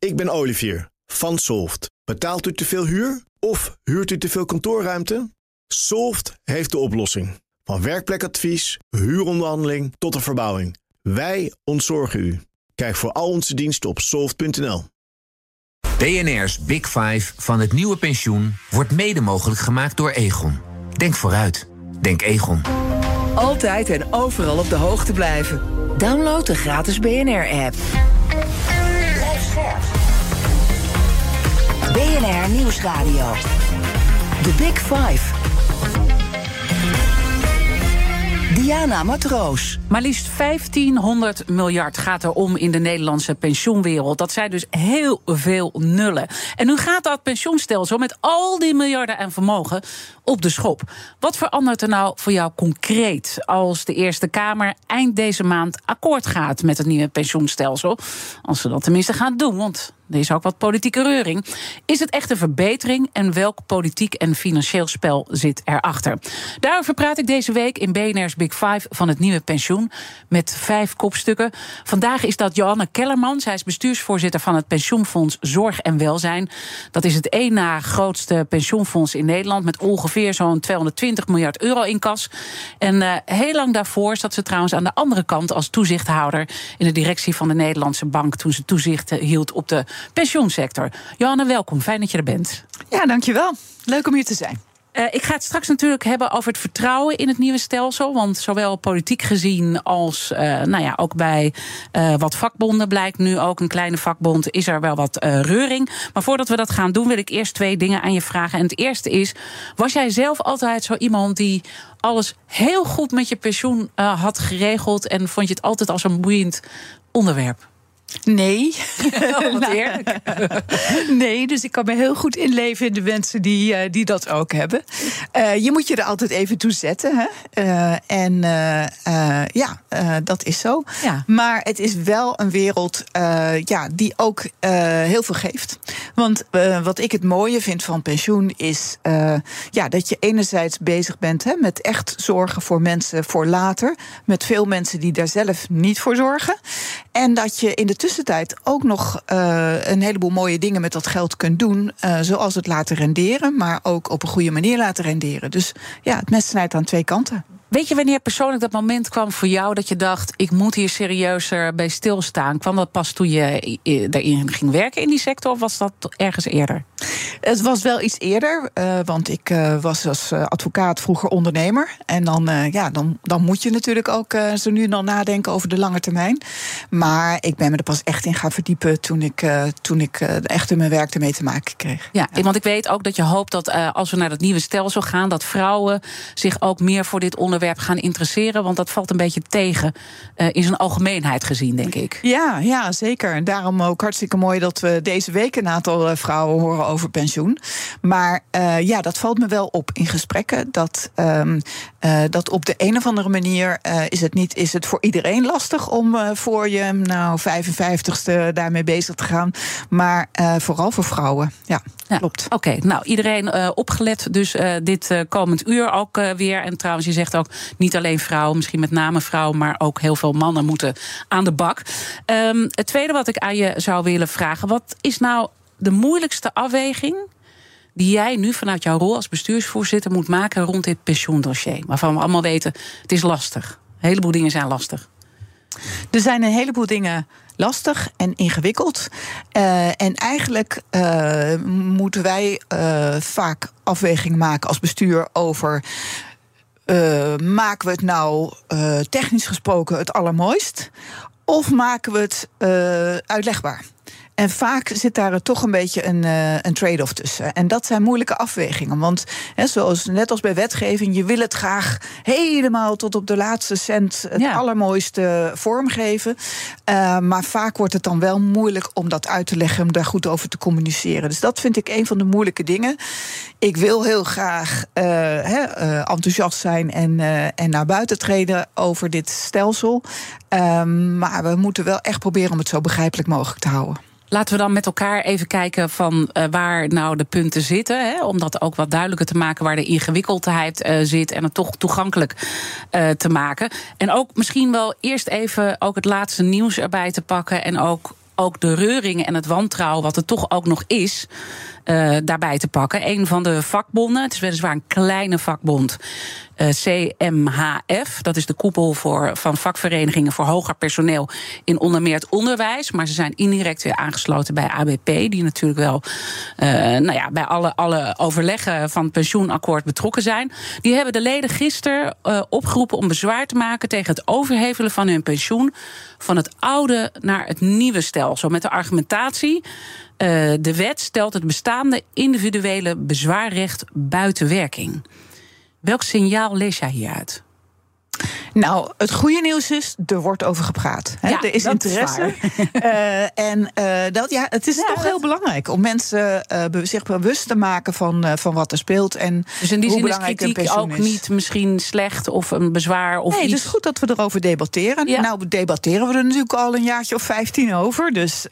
Ik ben Olivier van Solft. Betaalt u te veel huur of huurt u te veel kantoorruimte? Solft heeft de oplossing. Van werkplekadvies, huuronderhandeling tot de verbouwing. Wij ontzorgen u. Kijk voor al onze diensten op soft.nl. BNR's Big Five van het nieuwe pensioen wordt mede mogelijk gemaakt door Egon. Denk vooruit. Denk Egon. Altijd en overal op de hoogte blijven. Download de gratis BNR-app. BNR Nieuwsradio. The Big Five. Diana Matroos. Maar liefst 1500 miljard gaat er om in de Nederlandse pensioenwereld. Dat zijn dus heel veel nullen. En nu gaat dat pensioenstelsel met al die miljarden aan vermogen op de schop. Wat verandert er nou voor jou concreet als de Eerste Kamer eind deze maand akkoord gaat met het nieuwe pensioenstelsel? Als ze dat tenminste gaan doen, want er is ook wat politieke reuring. Is het echt een verbetering en welk politiek en financieel spel zit erachter? Daarover praat ik deze week in BNR's Big Five van het nieuwe pensioen met vijf kopstukken. Vandaag is dat Johanne Kellerman. Zij is bestuursvoorzitter van het pensioenfonds Zorg en Welzijn. Dat is het één na grootste pensioenfonds in Nederland met ongeveer zo'n 220 miljard euro in kas. En uh, heel lang daarvoor zat ze trouwens aan de andere kant als toezichthouder in de directie van de Nederlandse Bank toen ze toezicht hield op de pensioensector. Johanna, welkom. Fijn dat je er bent. Ja, dankjewel. Leuk om hier te zijn. Uh, ik ga het straks natuurlijk hebben over het vertrouwen in het nieuwe stelsel. Want zowel politiek gezien als uh, nou ja, ook bij uh, wat vakbonden blijkt nu ook een kleine vakbond, is er wel wat reuring. Maar voordat we dat gaan doen, wil ik eerst twee dingen aan je vragen. En het eerste is: was jij zelf altijd zo iemand die alles heel goed met je pensioen had geregeld en vond je het altijd als een boeiend onderwerp? Nee. Oh, wat eerlijk. nee, dus ik kan me heel goed inleven in de mensen die, uh, die dat ook hebben. Uh, je moet je er altijd even toe zetten. Hè? Uh, en ja, dat is zo. Ja. Maar het is wel een wereld ja, die ook heel veel geeft. Want wat ik het mooie vind van pensioen is ja, dat je enerzijds bezig bent hè, met echt zorgen voor mensen voor later. Met veel mensen die daar zelf niet voor zorgen. En dat je in de tussentijd ook nog uh, een heleboel mooie dingen met dat geld kunt doen. Uh, zoals het laten renderen, maar ook op een goede manier laten renderen. Dus ja, het mes snijdt aan twee kanten. Weet je wanneer persoonlijk dat moment kwam voor jou dat je dacht: ik moet hier serieuzer bij stilstaan? Kwam dat pas toen je daarin ging werken in die sector, of was dat ergens eerder? Het was wel iets eerder, uh, want ik uh, was als advocaat vroeger ondernemer. En dan, ja, dan, dan moet je natuurlijk ook zo nu en dan nadenken over de lange termijn. Maar ik ben me er pas echt in gaan verdiepen toen ik, toen ik echt in mijn werk ermee te maken kreeg. Ja, ja, want ik weet ook dat je hoopt dat als we naar dat nieuwe stelsel gaan, dat vrouwen zich ook meer voor dit onderwerp gaan interesseren? Want dat valt een beetje tegen in zijn algemeenheid gezien, denk ik. Ja, ja, zeker. En daarom ook hartstikke mooi dat we deze week een aantal vrouwen horen over pensioen. Maar uh, ja, dat valt me wel op in gesprekken. Dat, um, dat op de een of andere manier is het niet is het voor iedereen lastig om voor je nou 55ste daarmee bezig te gaan. Maar vooral voor vrouwen. Ja, ja. klopt. Oké, okay, nou iedereen opgelet. Dus dit komend uur ook weer. En trouwens, je zegt ook niet alleen vrouwen, misschien met name vrouwen, maar ook heel veel mannen moeten aan de bak. Um, het tweede wat ik aan je zou willen vragen: wat is nou de moeilijkste afweging? Die jij nu vanuit jouw rol als bestuursvoorzitter moet maken rond dit pensioendossier. Waarvan we allemaal weten, het is lastig. Een heleboel dingen zijn lastig. Er zijn een heleboel dingen lastig en ingewikkeld. Uh, en eigenlijk uh, moeten wij uh, vaak afweging maken als bestuur over maken we het nou technisch gesproken het allermooist? Of maken we het uitlegbaar? En vaak zit daar toch een beetje een, uh, een trade-off tussen. En dat zijn moeilijke afwegingen. Want hè, zoals, net als bij wetgeving, je wil het graag helemaal tot op de laatste cent het ja. allermooiste vormgeven. Uh, maar vaak wordt het dan wel moeilijk om dat uit te leggen, om daar goed over te communiceren. Dus dat vind ik een van de moeilijke dingen. Ik wil heel graag uh, he, enthousiast zijn en, en naar buiten treden over dit stelsel. maar we moeten wel echt proberen om het zo begrijpelijk mogelijk te houden. Laten we dan met elkaar even kijken van uh, waar nou de punten zitten. Hè, om dat ook wat duidelijker te maken waar de ingewikkeldheid uh, zit. En het toch toegankelijk uh, te maken. En ook misschien wel eerst even ook het laatste nieuws erbij te pakken. En ook ook de reuring en het wantrouwen, wat er toch ook nog is, uh, daarbij te pakken. Een van de vakbonden, het is weliswaar een kleine vakbond, uh, CMHF, dat is de koepel voor, van vakverenigingen voor hoger personeel in onder meer het onderwijs. Maar ze zijn indirect weer aangesloten bij ABP, die natuurlijk wel uh, nou ja, bij alle, alle overleggen van het pensioenakkoord betrokken zijn. Die hebben de leden gisteren opgeroepen om bezwaar te maken tegen het overhevelen van hun pensioen van het oude naar het nieuwe stelsel. Met de argumentatie. Uh, de wet stelt het bestaande individuele bezwaarrecht buiten werking. Welk signaal lees jij hieruit? Nou, het goede nieuws is, er wordt over gepraat. Hè? Ja, er is interesse. uh, en uh, dat, ja, het is ja, toch dat... heel belangrijk om mensen uh, zich bewust te maken van, van wat er speelt. En dus in die hoe zin is kritiek ook is. niet misschien slecht of een bezwaar of nee, iets. het is goed dat we erover debatteren. Ja. Nou, debatteren we er natuurlijk al een jaartje of 15 over. Dus,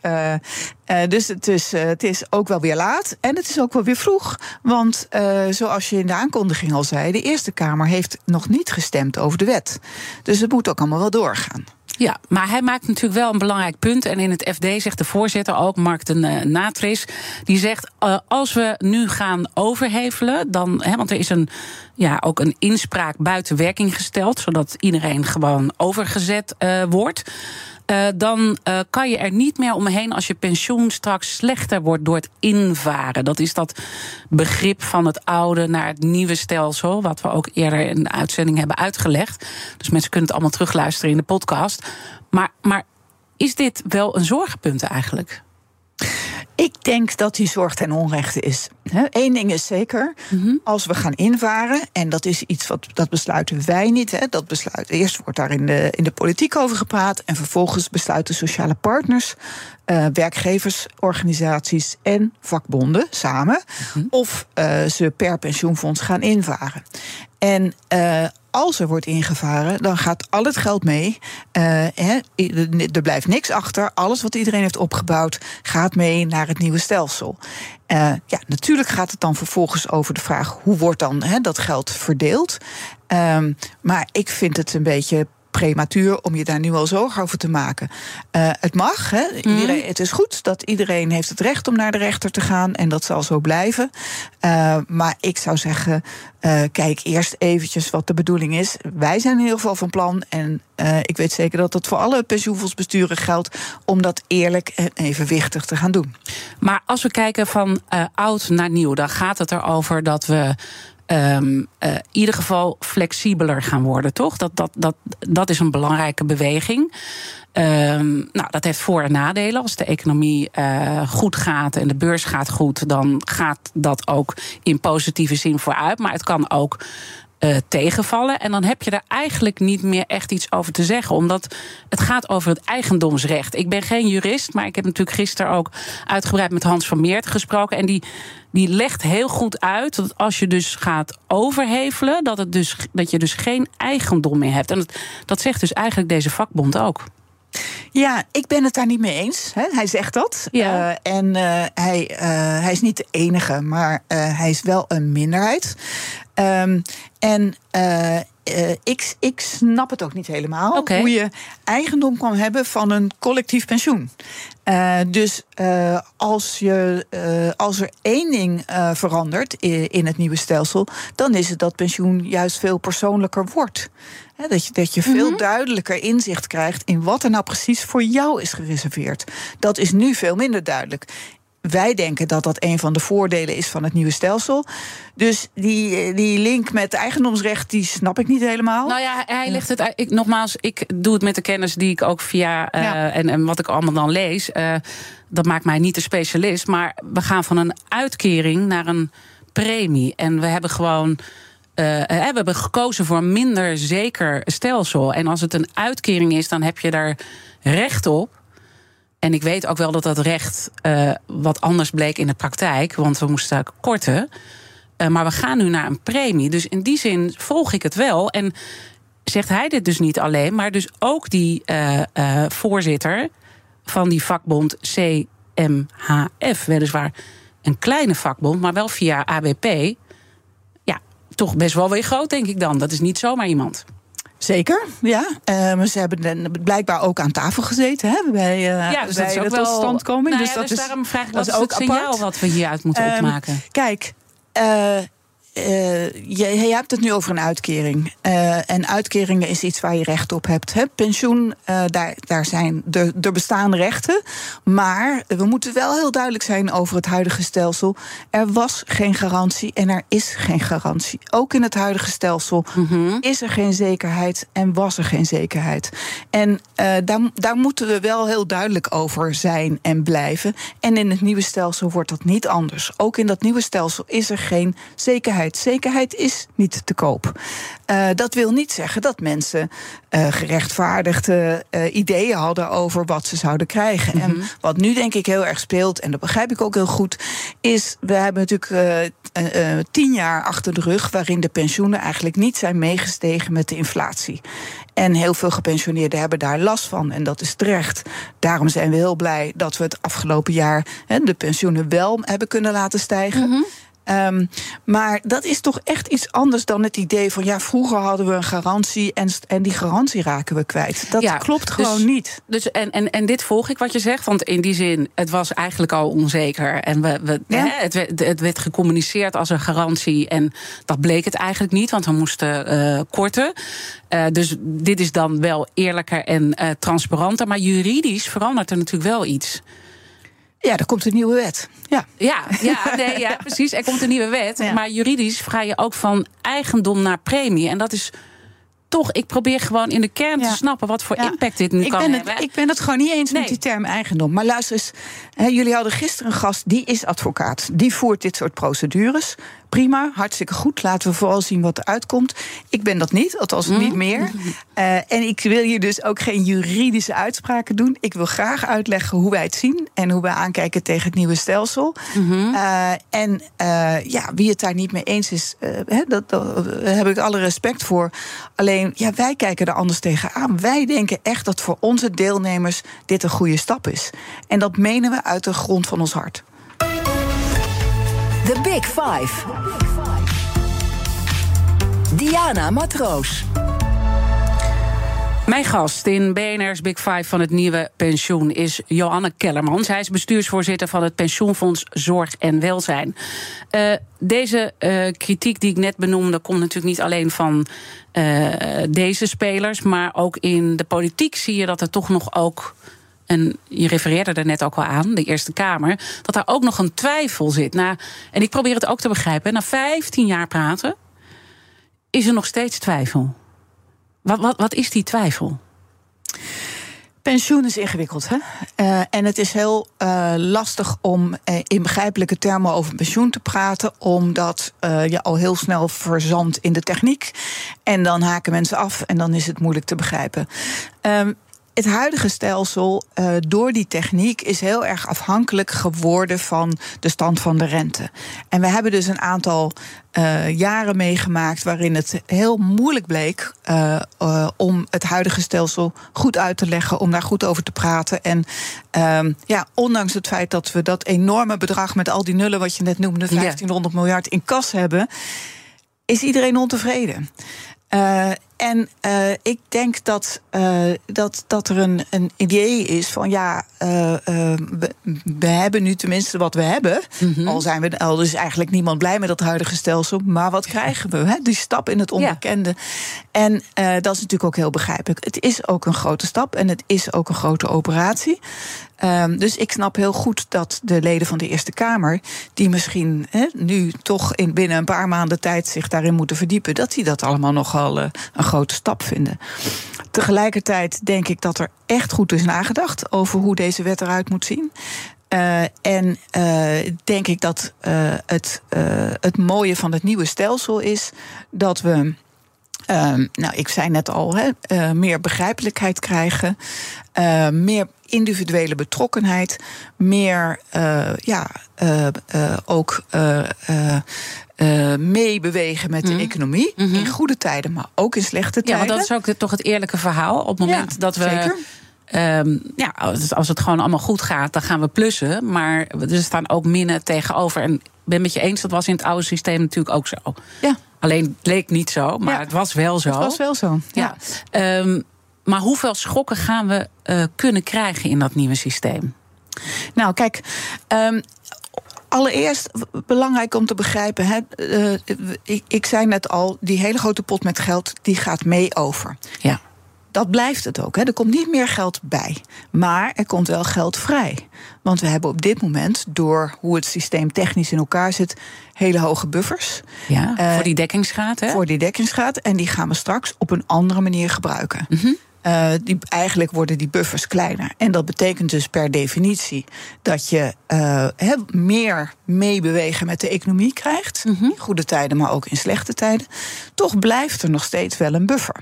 dus het, is, het is ook wel weer laat. En het is ook wel weer vroeg. Want zoals je in de aankondiging al zei, de Eerste Kamer heeft nog niet gestemd over de wet. Dus het moet ook allemaal wel doorgaan. Ja, maar hij maakt natuurlijk wel een belangrijk punt. En in het FD zegt de voorzitter ook, Mark de uh, Natris... die zegt, uh, als we nu gaan overhevelen... dan, want er is een, ja, ook een inspraak buiten werking gesteld... zodat iedereen gewoon overgezet uh, wordt... Uh, dan uh, kan je er niet meer omheen als je pensioen straks slechter wordt door het invaren. Dat is dat begrip van het oude naar het nieuwe stelsel, wat we ook eerder in de uitzending hebben uitgelegd. Dus mensen kunnen het allemaal terugluisteren in de podcast. Maar, maar is dit wel een zorgenpunt eigenlijk? Ik denk dat die zorg ten onrechte is. Eén ding is zeker, mm-hmm. als we gaan invaren, en dat is iets wat dat besluiten wij niet. Hè, dat besluit, eerst wordt daar in de, in de politiek over gepraat, en vervolgens besluiten sociale partners, uh, werkgeversorganisaties en vakbonden samen, mm-hmm. of uh, ze per pensioenfonds gaan invaren. En uh, als er wordt ingevaren, dan gaat al het geld mee. Hè, er blijft niks achter. Alles wat iedereen heeft opgebouwd gaat mee naar het nieuwe stelsel. Uh, ja, natuurlijk gaat het dan vervolgens over de vraag hoe wordt dan dat geld verdeeld. Um, maar ik vind het een beetje prematuur om je daar nu al zorgen over te maken. Uh, het mag. Hè. Iedereen, het is goed dat iedereen heeft het recht om naar de rechter te gaan. En dat zal zo blijven. Uh, maar ik zou zeggen, uh, kijk eerst eventjes wat de bedoeling is. Wij zijn in ieder geval van plan. En ik weet zeker dat dat voor alle pensioenfondsbesturen geldt. Om dat eerlijk en evenwichtig te gaan doen. Maar als we kijken van oud naar nieuw, dan gaat het erover dat we um, in ieder geval flexibeler gaan worden, toch? Dat, dat, dat, dat is een belangrijke beweging. Um, nou, dat heeft voor- en nadelen. Als de economie uh, goed gaat en de beurs gaat goed, dan gaat dat ook in positieve zin vooruit. Maar het kan ook uh, tegenvallen. En dan heb je er eigenlijk niet meer echt iets over te zeggen. Omdat het gaat over het eigendomsrecht. Ik ben geen jurist, maar ik heb natuurlijk gisteren ook uitgebreid met Hans van Meert gesproken. En die, die legt heel goed uit dat als je dus gaat overhevelen, dat, het dus, dat je dus geen eigendom meer hebt. En dat, dat zegt dus eigenlijk deze vakbond ook. Ja, ik ben het daar niet mee eens. Hè. Hij zegt dat. Ja. Uh, en uh, hij, uh, hij is niet de enige, maar hij is wel een minderheid. Um, en uh, ik, ik snap het ook niet helemaal. Okay. Hoe je eigendom kan hebben van een collectief pensioen. Uh, dus uh, als, je, als er één ding verandert in, in het nieuwe stelsel, dan is het dat pensioen juist veel persoonlijker wordt. He, dat je, dat je veel Mhm. duidelijker inzicht krijgt in wat er nou precies voor jou is gereserveerd. Dat is nu veel minder duidelijk. Wij denken dat dat een van de voordelen is van het nieuwe stelsel. Dus die, die link met eigendomsrecht, die snap ik niet helemaal. Nou ja, hij legt het. Ik, nogmaals, ik doe het met de kennis die ik ook via. Uh, ja. en, en wat ik allemaal dan lees. Uh, dat maakt mij niet de specialist. Maar we gaan van een uitkering naar een premie. En we hebben gewoon. Uh, we hebben gekozen voor een minder zeker stelsel. En als het een uitkering is, dan heb je daar recht op. En ik weet ook wel dat dat recht uh, wat anders bleek in de praktijk, want we moesten korten. Uh, maar we gaan nu naar een premie. Dus in die zin volg ik het wel. En zegt hij dit dus niet alleen, maar dus ook die uh, voorzitter van die vakbond CMHF, weliswaar een kleine vakbond, maar wel via ABP. Ja, toch best wel weer groot, denk ik dan. Dat is niet zomaar iemand. Zeker, ja. Uh, ze hebben blijkbaar ook aan tafel gezeten hè, bij, uh, ja, dus bij dat is ook wel, totstandkoming. Nou dus dat dus is, daarom vraag ik dat is ook het signaal apart. wat we hieruit moeten Ehm, opmaken. Kijk, eh, eh, je, je hebt het nu over een uitkering. Eh, en uitkeringen is iets waar je recht op hebt. Hè? Pensioen, eh, daar, daar zijn er, er bestaan rechten. Maar we moeten wel heel duidelijk zijn over het huidige stelsel. Er was geen garantie en er is geen garantie. Ook in het huidige stelsel is er geen zekerheid en was er geen zekerheid. En daar, daar moeten we wel heel duidelijk over zijn en blijven. En in het nieuwe stelsel wordt dat niet anders. Ook in dat nieuwe stelsel is er geen zekerheid. Zekerheid is niet te koop. Uh, dat wil niet zeggen dat mensen uh, gerechtvaardigde uh, ideeën hadden over wat ze zouden krijgen. Mm -hmm. En wat nu denk ik heel erg speelt, en dat begrijp ik ook heel goed, is we hebben natuurlijk tien jaar achter de rug waarin de pensioenen eigenlijk niet zijn meegestegen met de inflatie. En heel veel gepensioneerden hebben daar last van. En dat is terecht. Daarom zijn we heel blij dat we het afgelopen jaar hè, de pensioenen wel hebben kunnen laten stijgen. Mm -hmm. Um, maar dat is toch echt iets anders dan het idee van ja, vroeger hadden we een garantie en, en die garantie raken we kwijt. Dat ja, klopt gewoon dus, niet. Dus en, en, en dit volg ik wat je zegt, want in die zin, het was eigenlijk al onzeker. En we, we, ja. hè, het, werd, het werd gecommuniceerd als een garantie. En dat bleek het eigenlijk niet, want we moesten uh, korten. Uh, dus dit is dan wel eerlijker en uh, transparanter. Maar juridisch verandert er natuurlijk wel iets. Ja, er komt een nieuwe wet. Ja, ja, ja, nee, ja precies. Er komt een nieuwe wet. Ja. Maar juridisch ga je ook van eigendom naar premie. En dat is toch, ik probeer gewoon in de kern ja. te snappen wat voor ja. impact dit nu ik kan ben hebben. Het, ik ben het gewoon niet eens nee. met die term eigendom. Maar luister eens, hè, jullie hadden gisteren een gast, die is advocaat. Die voert dit soort procedures. Prima, hartstikke goed. Laten we vooral zien wat er uitkomt. Ik ben dat niet, althans mm. niet meer. Uh, en ik wil hier dus ook geen juridische uitspraken doen. Ik wil graag uitleggen hoe wij het zien en hoe wij aankijken tegen het nieuwe stelsel. Mm -hmm. uh, en uh, ja, wie het daar niet mee eens is, hè, dat, daar heb ik alle respect voor. Alleen, ja, wij kijken er anders tegenaan. Wij denken echt dat voor onze deelnemers dit een goede stap is. En dat menen we uit de grond van ons hart. The Big Five. Diana Matroos. Mijn gast in BNR's Big Five van het nieuwe pensioen is Johanne Kellerman. Zij is bestuursvoorzitter van het Pensioenfonds Zorg en Welzijn. Uh, deze uh, kritiek die ik net benoemde komt natuurlijk niet alleen van uh, deze spelers, maar ook in de politiek zie je dat er toch nog ook en je refereerde er net ook al aan, de Eerste Kamer, dat daar ook nog een twijfel zit. Na, en ik probeer het ook te begrijpen. Na 15 jaar praten is er nog steeds twijfel. Wat, wat, wat is die twijfel? Pensioen is ingewikkeld, hè? Uh, en het is heel uh, lastig om uh, in begrijpelijke termen over pensioen te praten, omdat je al heel snel verzandt in de techniek. En dan haken mensen af en dan is het moeilijk te begrijpen. Het huidige stelsel, uh, door die techniek, is heel erg afhankelijk geworden van de stand van de rente. En we hebben dus een aantal uh, jaren meegemaakt waarin het heel moeilijk bleek uh, om het huidige stelsel goed uit te leggen, om daar goed over te praten. En ja, ondanks het feit dat we dat enorme bedrag met al die nullen, wat je net noemde, 1500 ja. miljard in kas hebben, is iedereen ontevreden. Uh, en uh, ik denk dat, uh, dat, dat er een, een idee is van ja, we, we, hebben nu tenminste wat we hebben. Mm -hmm. Al zijn we al is eigenlijk niemand blij met dat huidige stelsel. Maar wat krijgen we? Hè? Die stap in het onbekende. Ja. En dat is natuurlijk ook heel begrijpelijk. Het is ook een grote stap en het is ook een grote operatie. Um, dus ik snap heel goed dat de leden van de Eerste Kamer, die misschien he, nu toch in binnen een paar maanden tijd zich daarin moeten verdiepen, dat die dat allemaal nogal uh, een grote stap vinden. Tegelijkertijd denk ik dat er echt goed is nagedacht over hoe deze wet eruit moet zien. Uh, en uh, denk ik dat het, het mooie van het nieuwe stelsel is dat we. Um, nou, ik zei net al, meer begrijpelijkheid krijgen, meer individuele betrokkenheid, meer ja, ook meebewegen met de mm. economie. Mm -hmm. In goede tijden, maar ook in slechte tijden. Ja, want dat is ook toch het eerlijke verhaal. Op het moment ja, dat we. Zeker. Um, ja, als het gewoon allemaal goed gaat, dan gaan we plussen. Maar er staan ook minnen tegenover. En ik ben met je eens, dat was in het oude systeem natuurlijk ook zo. Ja. Alleen het leek niet zo, maar Ja. het was wel zo. Het was wel zo. Ja. Ehm, maar hoeveel schokken gaan we eh, kunnen krijgen in dat nieuwe systeem? Nou, kijk. ehm, Allereerst belangrijk om te begrijpen. Hè, eh, ik, ik zei net al, die hele grote pot met geld die gaat mee over. Ja. Dat blijft het ook. Hè. Er komt niet meer geld bij. Maar er komt wel geld vrij. Want we hebben op dit moment, door hoe het systeem technisch in elkaar zit, hele hoge buffers. Ja, Eh, voor die dekkingsgraad, hè? Voor die dekkingsgraad. En die gaan we straks op een andere manier gebruiken. Eh, die, eigenlijk worden die buffers kleiner. En dat betekent dus per definitie dat je eh, meer meebewegen met de economie krijgt. In goede tijden, maar ook in slechte tijden. Toch blijft er nog steeds wel een buffer.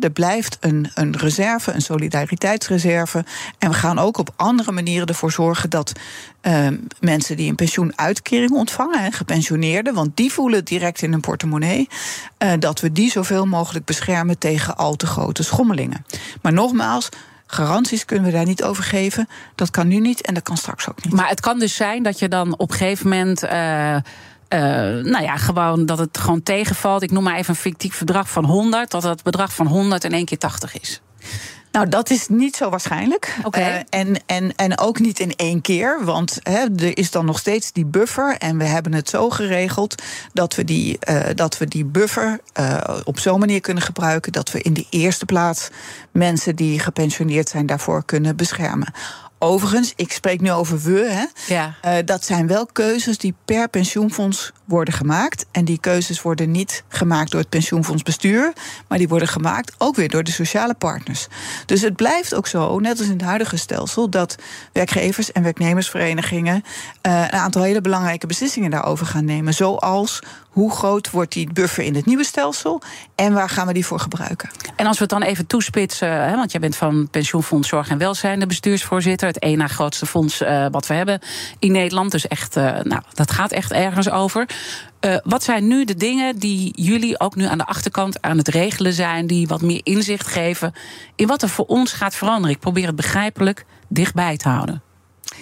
Er blijft een, een reserve, een solidariteitsreserve. En we gaan ook op andere manieren ervoor zorgen dat eh, mensen die een pensioenuitkering ontvangen, hè, gepensioneerden, want die voelen het direct in hun portemonnee, eh, dat we die zoveel mogelijk beschermen tegen al te grote schommelingen. Maar nogmaals, garanties kunnen we daar niet over geven. Dat kan nu niet en dat kan straks ook niet. Maar het kan dus zijn dat je dan op een gegeven moment. eh, eh, nou ja, gewoon dat het gewoon tegenvalt. Ik noem maar even een fictief bedrag van 100. Dat het bedrag van 100 in één keer 80 is. Nou, dat is niet zo waarschijnlijk. Oké. Eh, en, en, en ook niet in één keer. Want hè, er is dan nog steeds die buffer. En we hebben het zo geregeld dat we die, eh, dat we die buffer eh, op zo'n manier kunnen gebruiken. dat we in de eerste plaats mensen die gepensioneerd zijn daarvoor kunnen beschermen. Overigens, ik spreek nu over we. Hè. Ja. Eh, dat zijn wel keuzes die per pensioenfonds worden gemaakt. En die keuzes worden niet gemaakt door het pensioenfondsbestuur, maar die worden gemaakt ook weer door de sociale partners. Dus het blijft ook zo, net als in het huidige stelsel, dat werkgevers en werknemersverenigingen eh, een aantal hele belangrijke beslissingen daarover gaan nemen. Zoals hoe groot wordt die buffer in het nieuwe stelsel en waar gaan we die voor gebruiken? En als we het dan even toespitsen, hè, want jij bent van Pensioenfonds Zorg en Welzijn de bestuursvoorzitter, het één grootste fonds eh, wat we hebben in Nederland. Dus echt, eh, nou, dat gaat echt ergens over. Eh, wat zijn nu de dingen die jullie ook nu aan de achterkant aan het regelen zijn, die wat meer inzicht geven in wat er voor ons gaat veranderen? Ik probeer het begrijpelijk dichtbij te houden.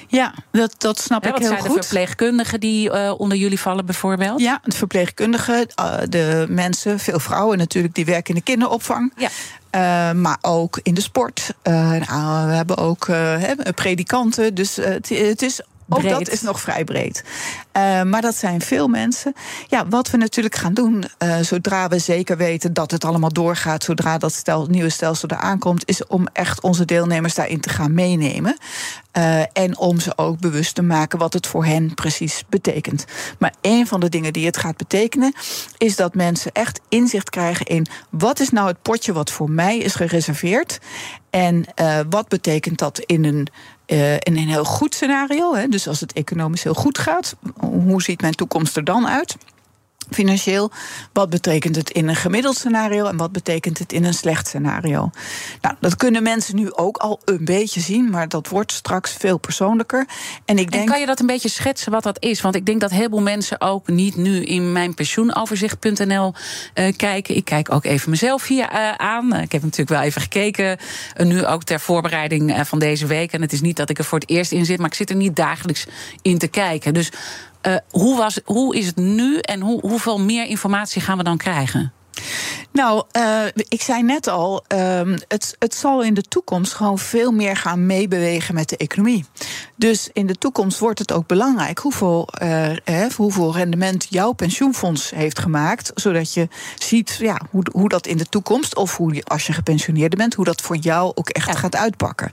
Ja, dat, dat snap ik wat heel zijn de goed. verpleegkundigen die eh, onder jullie vallen bijvoorbeeld? Ja, de verpleegkundigen, eh, de mensen, veel vrouwen natuurlijk, die werken in de kinderopvang. Ja. Eh, maar ook in de sport. Nou, we hebben ook predikanten. Dus het, het is. Ook Breed. dat is nog vrij breed. Eh, maar dat zijn veel mensen. Ja, wat we natuurlijk gaan doen, eh, zodra we zeker weten dat het allemaal doorgaat, zodra dat stel, nieuwe stelsel eraan komt, is om echt onze deelnemers daarin te gaan meenemen. Eh, en om ze ook bewust te maken wat het voor hen precies betekent. Maar een van de dingen die het gaat betekenen, is dat mensen echt inzicht krijgen in wat is nou het potje wat voor mij is gereserveerd. En wat betekent dat in een, in een heel goed scenario? Hè? Dus als het economisch heel goed gaat, hoe ziet mijn toekomst er dan uit? Financieel, wat betekent het in een gemiddeld scenario en wat betekent het in een slecht scenario? Nou, dat kunnen mensen nu ook al een beetje zien, maar dat wordt straks veel persoonlijker. En ik En denk. kan je dat een beetje schetsen wat dat is? Want ik denk dat heel veel mensen ook niet nu in mijn pensioenoverzicht.nl eh, kijken. Ik kijk ook even mezelf hier eh, aan. Ik heb natuurlijk wel even gekeken. eh, nu ook ter voorbereiding van deze week. En het is niet dat ik er voor het eerst in zit, maar ik zit er niet dagelijks in te kijken. Dus hoe, was, hoe is het nu en hoe, hoeveel meer informatie gaan we dan krijgen? Nou, eh, ik zei net al, ehm, het, het zal in de toekomst gewoon veel meer gaan meebewegen met de economie. Dus in de toekomst wordt het ook belangrijk hoeveel, eh, hoeveel rendement jouw pensioenfonds heeft gemaakt. Zodat je ziet ja, hoe, hoe dat in de toekomst, of hoe je, als je gepensioneerde bent, hoe dat voor jou ook echt gaat uitpakken.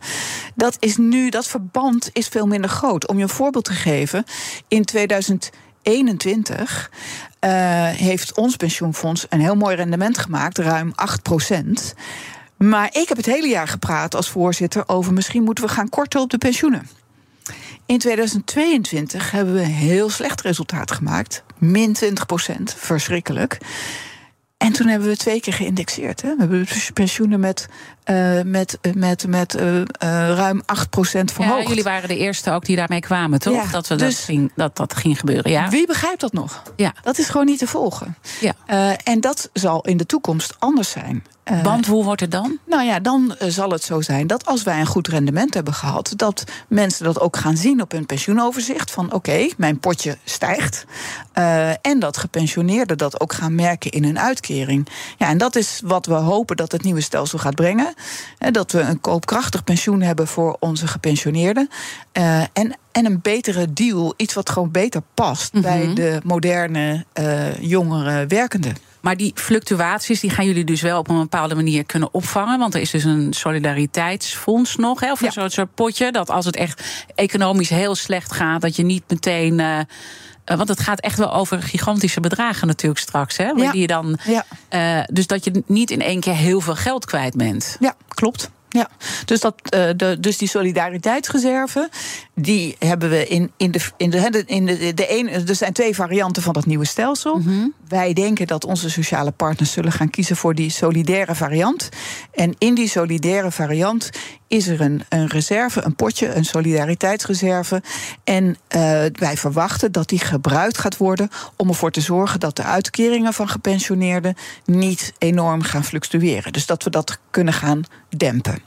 Dat is nu, dat verband is veel minder groot. Om je een voorbeeld te geven, in 2021 eh, heeft ons pensioenfonds een heel mooi rendement gemaakt, ruim 8% Maar ik heb het hele jaar gepraat als voorzitter over misschien moeten we gaan korten op de pensioenen. In 2022 hebben we een heel slecht resultaat gemaakt. Min 20% verschrikkelijk. En toen hebben we twee keer geïndexeerd. Hè. We hebben pensioenen met uh, met, met, met uh, ruim 8% verhoogd. Ja, jullie waren de eerste ook die daarmee kwamen, toch? Ja, dat, we dus, dat, ging, dat dat ging gebeuren. Ja. Wie begrijpt dat nog? Ja. Dat is gewoon niet te volgen. Ja. en dat zal in de toekomst anders zijn. Want hoe wordt het dan? Nou ja, dan zal het zo zijn dat als wij een goed rendement hebben gehad, dat mensen dat ook gaan zien op hun pensioenoverzicht. Van oké, okay, mijn potje stijgt. Uh, en dat gepensioneerden dat ook gaan merken in hun uitkering. Ja, en dat is wat we hopen dat het nieuwe stelsel gaat brengen. Dat we een koopkrachtig pensioen hebben voor onze gepensioneerden. en en een betere deal, iets wat gewoon beter past mm -hmm. bij de moderne, jongere werkenden. Maar die fluctuaties die gaan jullie dus wel op een bepaalde manier kunnen opvangen. Want er is dus een solidariteitsfonds nog. Hè, of ja. een soort potje. Dat als het echt economisch heel slecht gaat, dat je niet meteen. Uh, want het gaat echt wel over gigantische bedragen natuurlijk straks. Hè? Ja. Die je dan, ja. uh, dus dat je niet in één keer heel veel geld kwijt bent. Ja, klopt. Ja, dus, dat, uh, de, dus die solidariteitsreserve, die hebben we in, in, de, in, de, in de, de een, er zijn twee varianten van dat nieuwe stelsel. Mm -hmm. Wij denken dat onze sociale partners zullen gaan kiezen voor die solidaire variant. En in die solidaire variant is er een, een reserve, een potje, een solidariteitsreserve. En uh, wij verwachten dat die gebruikt gaat worden om ervoor te zorgen dat de uitkeringen van gepensioneerden niet enorm gaan fluctueren. Dus dat we dat kunnen gaan dempen.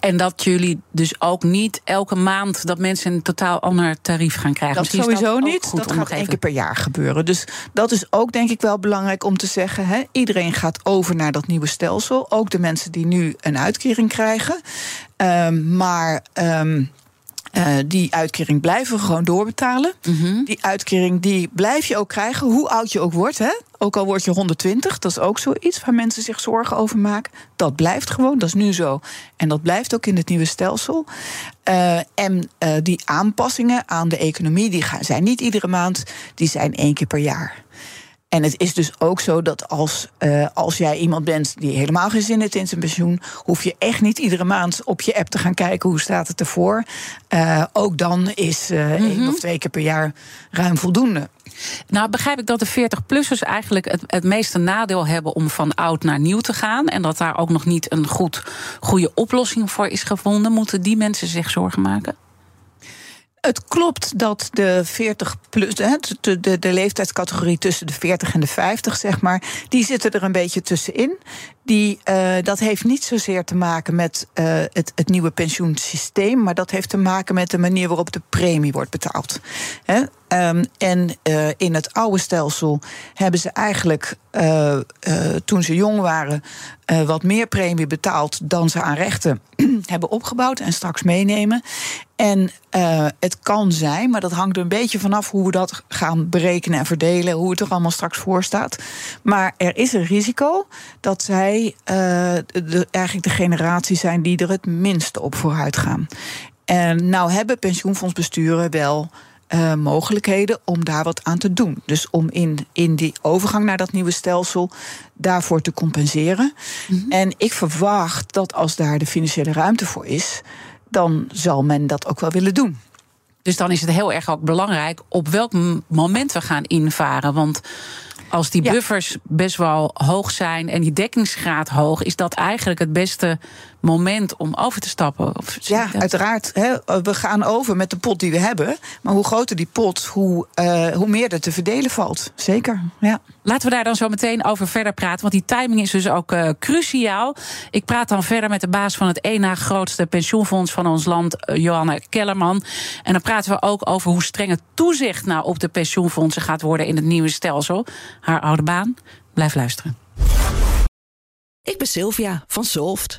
En dat jullie dus ook niet elke maand dat mensen een totaal ander tarief gaan krijgen. Dat Misschien sowieso dat niet. Dat gaat één keer per jaar gebeuren. Dus dat is ook denk ik wel belangrijk om te zeggen. Hè. Iedereen gaat over naar dat nieuwe stelsel. Ook de mensen die nu een uitkering krijgen. Um, maar. Um, uh, die uitkering blijven we gewoon doorbetalen. Mm -hmm. Die uitkering die blijf je ook krijgen, hoe oud je ook wordt. Hè? Ook al word je 120, dat is ook zoiets waar mensen zich zorgen over maken. Dat blijft gewoon, dat is nu zo. En dat blijft ook in het nieuwe stelsel. Uh, en uh, die aanpassingen aan de economie, die gaan, zijn niet iedere maand, die zijn één keer per jaar. En het is dus ook zo dat als, uh, als jij iemand bent die helemaal geen zin heeft in zijn pensioen, hoef je echt niet iedere maand op je app te gaan kijken hoe staat het ervoor. Uh, ook dan is uh, mm -hmm. één of twee keer per jaar ruim voldoende. Nou, begrijp ik dat de 40-plussers eigenlijk het, het meeste nadeel hebben om van oud naar nieuw te gaan. En dat daar ook nog niet een goed, goede oplossing voor is gevonden. Moeten die mensen zich zorgen maken? Het klopt dat de 40 plus, de, de, de leeftijdscategorie tussen de 40 en de 50, zeg maar, die zitten er een beetje tussenin. Die, uh, dat heeft niet zozeer te maken met uh, het, het, nieuwe pensioensysteem, maar dat heeft te maken met de manier waarop de premie wordt betaald. He? Um, en uh, in het oude stelsel hebben ze eigenlijk, toen ze jong waren, wat meer premie betaald dan ze aan rechten hebben opgebouwd en straks meenemen. En uh, het kan zijn, maar dat hangt er een beetje vanaf hoe we dat gaan berekenen en verdelen, hoe het er allemaal straks voor staat. Maar er is een risico dat zij uh, de, eigenlijk de generatie zijn die er het minste op vooruit gaan. En nou hebben pensioenfondsbesturen wel uh, mogelijkheden om daar wat aan te doen. Dus om in, in die overgang naar dat nieuwe stelsel daarvoor te compenseren. Mm -hmm. En ik verwacht dat als daar de financiële ruimte voor is, dan zal men dat ook wel willen doen. Dus dan is het heel erg ook belangrijk op welk moment we gaan invaren. Want als die buffers ja. best wel hoog zijn en die dekkingsgraad hoog, is dat eigenlijk het beste moment om over te stappen. Of ja, uiteraard. Hè, we gaan over met de pot die we hebben. Maar hoe groter die pot, hoe, uh, hoe meer er te verdelen valt. Zeker. Ja. Laten we daar dan zo meteen over verder praten. Want die timing is dus ook uh, cruciaal. Ik praat dan verder met de baas van het één na grootste pensioenfonds van ons land, uh, Johanna Kellerman. En dan praten we ook over hoe streng het toezicht nou op de pensioenfondsen gaat worden in het nieuwe stelsel. Haar oude baan. Blijf luisteren. Ik ben Sylvia van Solft.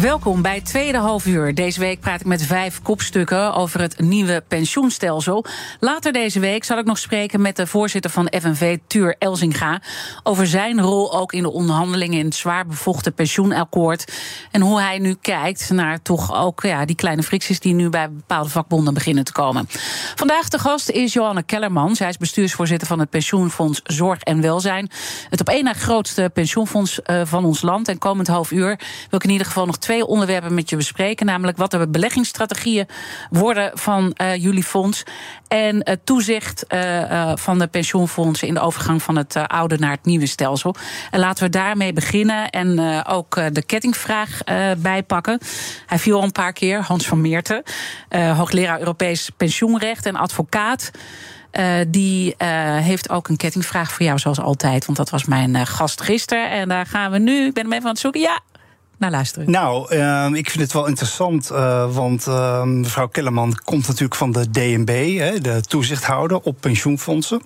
Welkom bij Tweede Half Uur. Deze week praat ik met vijf kopstukken over het nieuwe pensioenstelsel. Later deze week zal ik nog spreken met de voorzitter van FNV, Tuur Elzinga... over zijn rol ook in de onderhandelingen in het zwaar bevochten pensioenakkoord... en hoe hij nu kijkt naar toch ook ja, die kleine fricties... die nu bij bepaalde vakbonden beginnen te komen. Vandaag de gast is Johanne Kellerman. Zij is bestuursvoorzitter van het pensioenfonds Zorg en Welzijn. Het op één na grootste pensioenfonds eh, van ons land. En komend half uur wil ik in ieder geval nog twee onderwerpen met je bespreken. Namelijk wat de beleggingsstrategieën worden van uh, jullie fonds. En het toezicht uh, van de pensioenfondsen in de overgang van het oude naar het nieuwe stelsel. En laten we daarmee beginnen en ook de kettingvraag bijpakken. Hij viel al een paar keer, Hans van Meerten, hoogleraar Europees pensioenrecht en advocaat. Die heeft ook een kettingvraag voor jou, zoals altijd. Want dat was mijn gast gisteren. En daar gaan we nu. Ik ben hem even aan het zoeken. Ja, naar luisteren? Nou, uh, ik vind het wel interessant, uh, want uh, mevrouw Kellerman komt natuurlijk van de DNB, hè, de toezichthouder op pensioenfondsen.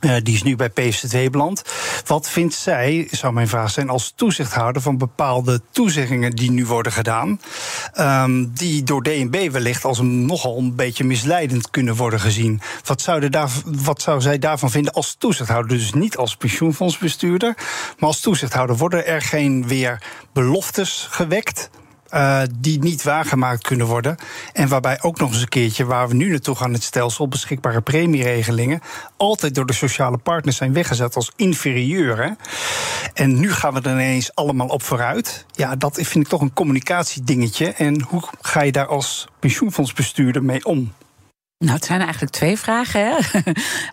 Uh, die is nu bij PVV beland. Wat vindt zij, zou mijn vraag zijn, als toezichthouder van bepaalde toezeggingen die nu worden gedaan, um, die door DNB wellicht als nogal een beetje misleidend kunnen worden gezien? Wat zou, daar, wat zou zij daarvan vinden als toezichthouder? Dus niet als pensioenfondsbestuurder, maar als toezichthouder. Worden er geen weer beloftes gewekt? Uh, die niet waargemaakt kunnen worden. En waarbij ook nog eens een keertje, waar we nu naartoe gaan, het stelsel beschikbare premieregelingen, altijd door de sociale partners zijn weggezet als inferieur. Hè? En nu gaan we er ineens allemaal op vooruit. Ja, dat vind ik toch een communicatiedingetje. En hoe ga je daar als pensioenfondsbestuurder mee om? Nou, het zijn eigenlijk twee vragen. Hè? uh,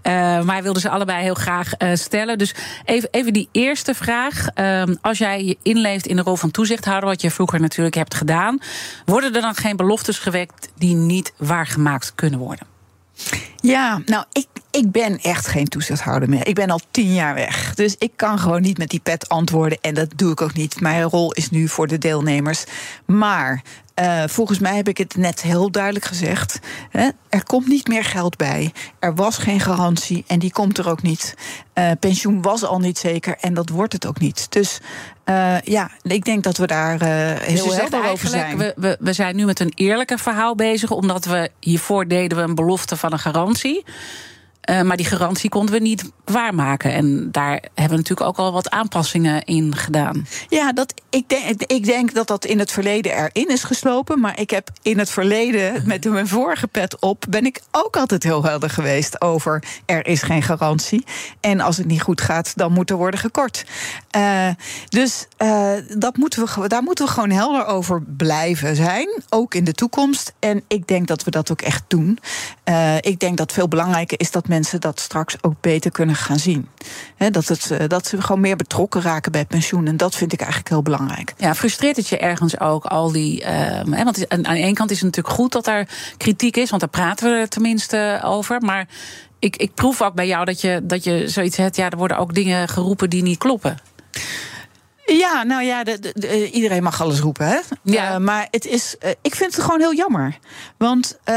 maar hij wilde ze allebei heel graag uh, stellen. Dus even, even die eerste vraag. Uh, als jij je inleeft in de rol van toezichthouder, wat je vroeger natuurlijk hebt gedaan, worden er dan geen beloftes gewekt die niet waargemaakt kunnen worden? Ja, nou, ik, ik ben echt geen toezichthouder meer. Ik ben al tien jaar weg. Dus ik kan gewoon niet met die pet antwoorden. En dat doe ik ook niet. Mijn rol is nu voor de deelnemers. Maar uh, volgens mij heb ik het net heel duidelijk gezegd. Hè? Er komt niet meer geld bij. Er was geen garantie en die komt er ook niet. Uh, pensioen was al niet zeker en dat wordt het ook niet. Dus uh, ja, ik denk dat we daar heel dus helder over zijn. We, we, we zijn nu met een eerlijker verhaal bezig, omdat we hiervoor deden we een belofte van een garantie. Uh, maar die garantie konden we niet waarmaken. En daar hebben we natuurlijk ook al wat aanpassingen in gedaan. Ja, dat, ik, denk, ik denk dat dat in het verleden erin is geslopen. Maar ik heb in het verleden, met mijn vorige pet op, ben ik ook altijd heel helder geweest over er is geen garantie. En als het niet goed gaat, dan moet er worden gekort. Uh, dus uh, dat moeten we, daar moeten we gewoon helder over blijven zijn. Ook in de toekomst. En ik denk dat we dat ook echt doen. ik denk dat veel belangrijker is dat mensen dat straks ook beter kunnen gaan zien. dat, het, eh, dat ze gewoon meer betrokken raken bij pensioen. En dat vind ik eigenlijk heel belangrijk. Ja, frustreert het je ergens ook al die. Uh, want aan de ene kant is het natuurlijk goed dat er kritiek is, want daar praten we er tenminste over. Maar ik, ik proef ook bij jou dat je, dat je zoiets hebt. Ja, er worden ook dingen geroepen die niet kloppen. Ja, nou ja, de, de, iedereen mag alles roepen. Hè? Ja. Uh, maar het is, uh, ik vind het gewoon heel jammer. Want uh,